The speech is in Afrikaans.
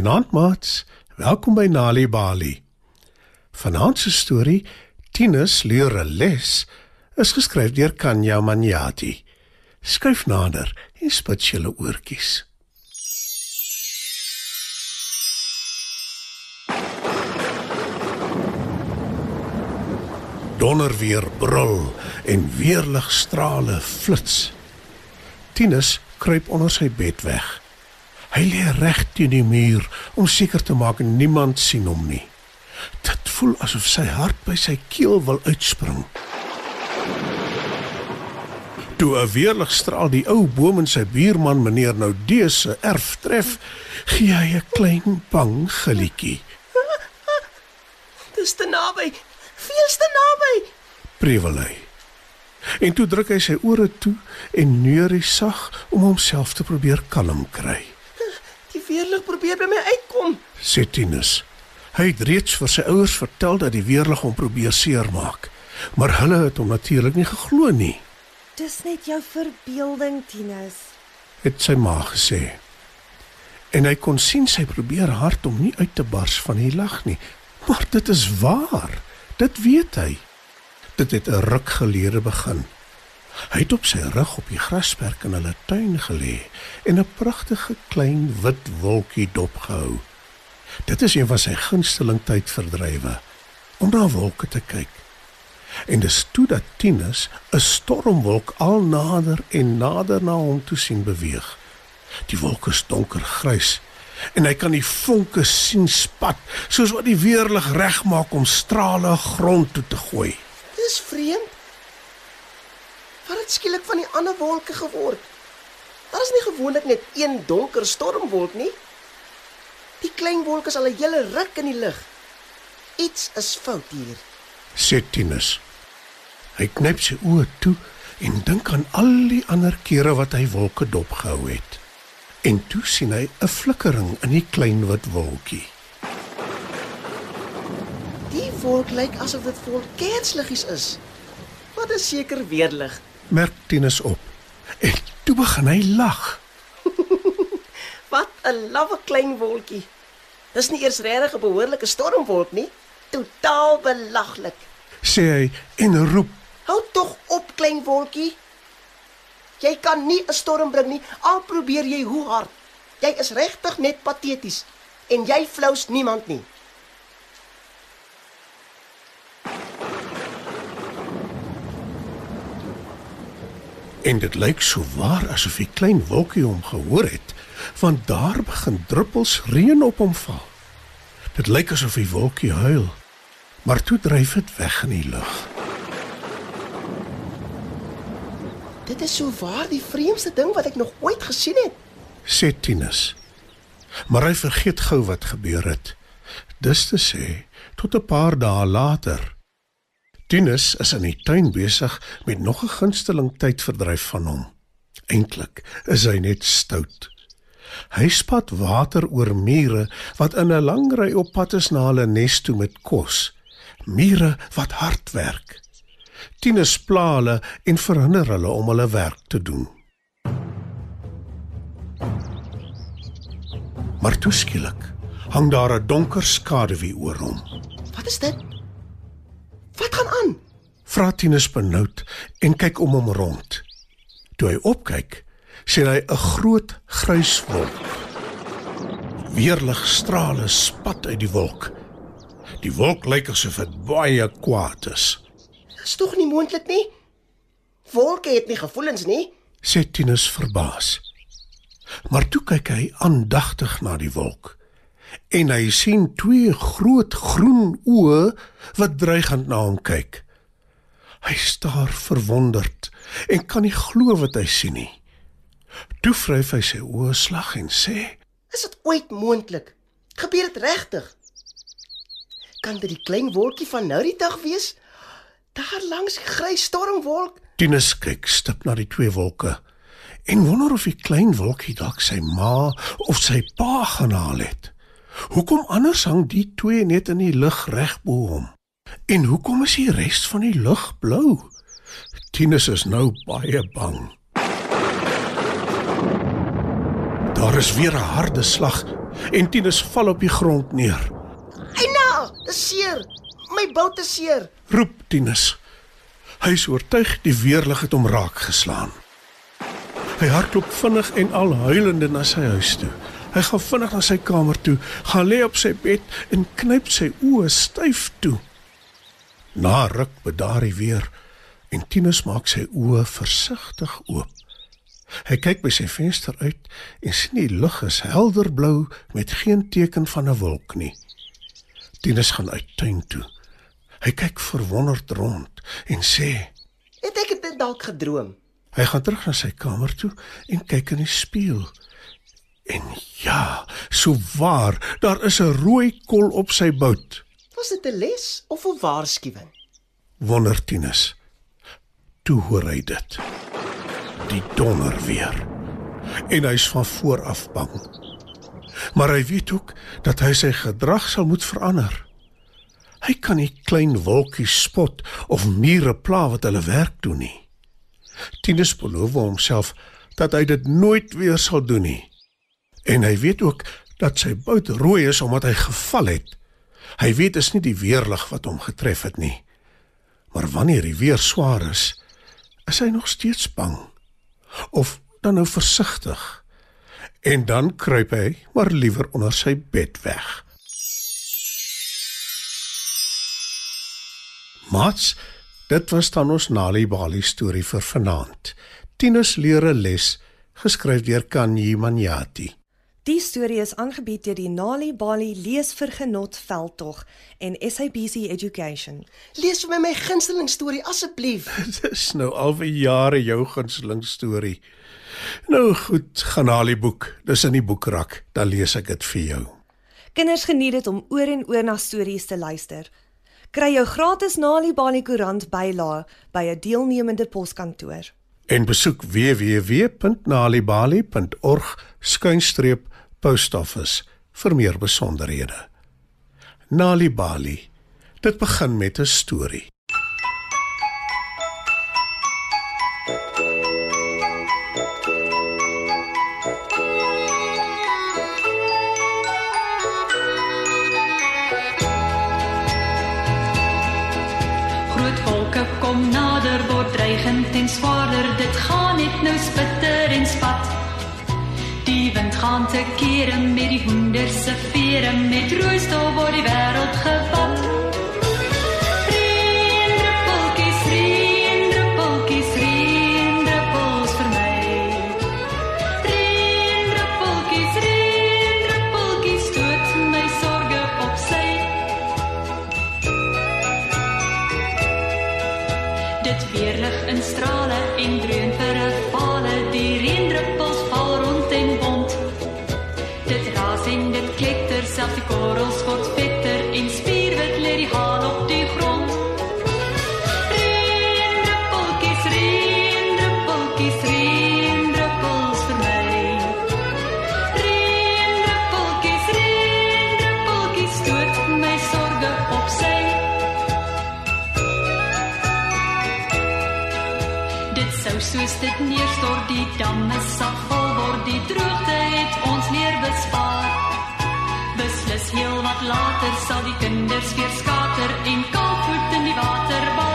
Goeienaand maats. Welkom by Nali Bali. Vanaand se storie Tinus leer 'n les is geskryf deur Kanya Manyati. Skryf nader en spit julle oortjies. Donder weer brul en weerligstrale flits. Tinus kruip onder sy bed weg. Hy lê reg teen die muur om seker te maak niemand sien hom nie. Dit voel asof sy hart by sy keel wil uitspring. Toe 'n weerligstraal die ou boom in sy buurman meneer Noudee se erf tref, gee hy 'n klein bang gilletjie. Dis te naby. Veels te naby. Prewel hy. En toe druk hy sy ore toe en neurie sag om homself te probeer kalm kry. Weerlig probeer by my uitkom. Sê Tinus. Hy het reeds vir sy ouers vertel dat die weerlig hom probeer seermaak, maar hulle het hom natuurlik nie geglo nie, Dis net jou verbeelding, Tinus. het sy ma gesê. En hy kon sien sy probeer hard om nie uit te bars van die lag nie, maar dit is waar. Dit weet hy. Dit het 'n ruk gelede begin. Hy het op sy rug op die grasperk in hulle tuin gelê en 'n pragtige klein wit wolkie dopgehou. Dit is een van sy gunsteling tydverdrywe om na wolke te kyk. En dis toe dat Tinus 'n stormwolk al nader en nader na hom toe sien beweeg. Die wolk is donkergrys en hy kan die vonke sien spat soos wat die weerlig regmaak om strale grond toe te gooi. Dis vreemd. Wat het skielik van die ander wolke geword? Daar is nie gewoonlik net een donker stormwolk nie. Die klein wolk is al 'n hele ruk in die lug. Iets is fout hier. sê Tinus. Hy knyp sy oë toe en dink aan al die ander kere wat hy wolke dopgehou het. En toe sien hy 'n flikkering in die klein wit wolkie. Die wolk lyk asof dit vol kersliggies is. Wat is seker weerlig. Merk Tinus op. En toe begin hy lag. Wat 'n lawwe klein wolkie. Dis nie eers regtig 'n behoorlike stormwolk nie. Totaal belaglik. sê hy en roep Hou tog op, klein wolkie. Jy kan nie 'n storm bring nie, al probeer jy hoe hard. Jy is regtig net pateties en jy flous niemand nie. En dit lyk so waar asof die klein wolkie hom gehoor het, want daar begin druppels reën op hom val. Dit lyk asof die wolkie huil, maar toe dryf dit weg in die lug. Dit is so waar die vreemdste ding wat ek nog ooit gesien het. Sê Tinus. Maar hy vergeet gou wat gebeur het. Dis te sê, tot 'n paar dae later. Tinus is in die tuin besig met nog 'n gunsteling tydverdryf van hom. Eintlik is hy net stout. Hy spat water oor mure wat in 'n lang ry op pad is na hulle nes toe met kos. Mure wat hard werk. Tinus pla hulle en verhinder hulle om hulle werk te doen. Maar toe skielik hang daar 'n donker skaduwee oor hom. Wat is dit? Wat gaan aan? Vra Tinus benoud en kyk om hom rond. Toe hy opkyk, sien hy 'n groot grys wolk. Weerligstrale spat uit die wolk. Die wolk lyk asof dit baie kwaad is. Dis tog nie moontlik nie. Wolke het nie gevoelens nie. sê Tinus verbaas. Maar toe kyk hy aandagtig na die wolk en hy sien twee groot groen oë wat dreigend na hom kyk. Hy staar verwonderd en kan nie glo wat hy sien nie. Toe vryf hy sy oë slag en sê: Is dit ooit moontlik? Gebeur dit regtig? Kan dit die klein wolkie van nou die dag wees? Daar langs die grys stormwolk. Tinus kyk stip na die twee wolke en wonder of die klein wolkie dalk sy ma of sy pa gaan haal het. Hoekom anders hang die twee net in die lug reg bo hom? En hoekom is die res van die lug blou? Tinus is nou baie bang. Daar is weer 'n harde slag en Tinus val op die grond neer. Eina, dis seer. My bout is seer. Roep Tinus. Hy is oortuig die weerlig het hom raak geslaan. Hy hardloop vinnig en al huilende na sy huis toe. Hy gaan vinnig na sy kamer toe, gaan lê op sy bed en knyp sy oë styf toe. Na ruk bedaar hy weer en Tinus maak sy oë versigtig oop. Hy kyk by sy venster uit en sien die lug is helderblou met geen teken van 'n wolk nie. Tinus gaan uit tuin toe. Hy kyk verwonderd rond en sê: Het ek dit dalk gedroom? Hy gaan terug na sy kamer toe en kyk in die spieël. En ja, so waar, daar is 'n rooi kol op sy bout. Was dit 'n les of 'n waarskuwing? Wonder Tinus. Toe hoor hy dit. Die donder weer. En hy's van voor af bang. Maar hy weet ook dat hy sy gedrag sal moet verander. Hy kan nie klein wolkies spot of mure pla wat hulle werk doen nie. Tinus beloof homself dat hy dit nooit weer sal doen nie. En hy weet ook dat sy bout rooi is omdat hy geval het. Hy weet is nie die weerlig wat hom getref het nie. Maar wanneer die weer swaar is, is hy nog steeds bang. Of dan nou versigtig. En dan kruip hy maar liewer onder sy bed weg. Mats, dit was dan ons Nali Bali storie vir vanaand. Tinus leer 'n les, geskryf deur Kanyi Manyati. Die storie is aangebied deur die Nali Bali Leesvergenot Veldtog en SABC Education. Lees vir my my gunsteling storie asseblief. Dis nou al vir jare jou gunsteling storie. Nou goed, gaan haal die boek. Dis in die boekrak. Dan lees ek dit vir jou. Kinders geniet dit om oor en oor na stories te luister. Kry jou gratis Nali Bali koerant bylae by 'n deelnemende poskantoor. En besoek www.nalibali.org/skuinstreep post office vir meer besonderhede. Nali Bali. Dit begin met 'n storie. Wolke kom nader word dreigend en swaarder. Dit gaan net nou spitter en spat. Die wind gaan te kere met die hoender se vere. Met rooistof word die wêreld gevat Dit raas en dit kletter selfs die korrels word vetter en spierwit lê die haal op die grond. Reendruppeltjies, reendruppeltjies, reendruppels vir my. Reendruppeltjies, reendruppeltjies stoot my sorge op sy. Dit sou soos dit neerstort, die damme sal vol word die droogte het ons leer bespaar. Beslis heel wat later sal die kinders weer skater en kaalvoet in die waterbaan.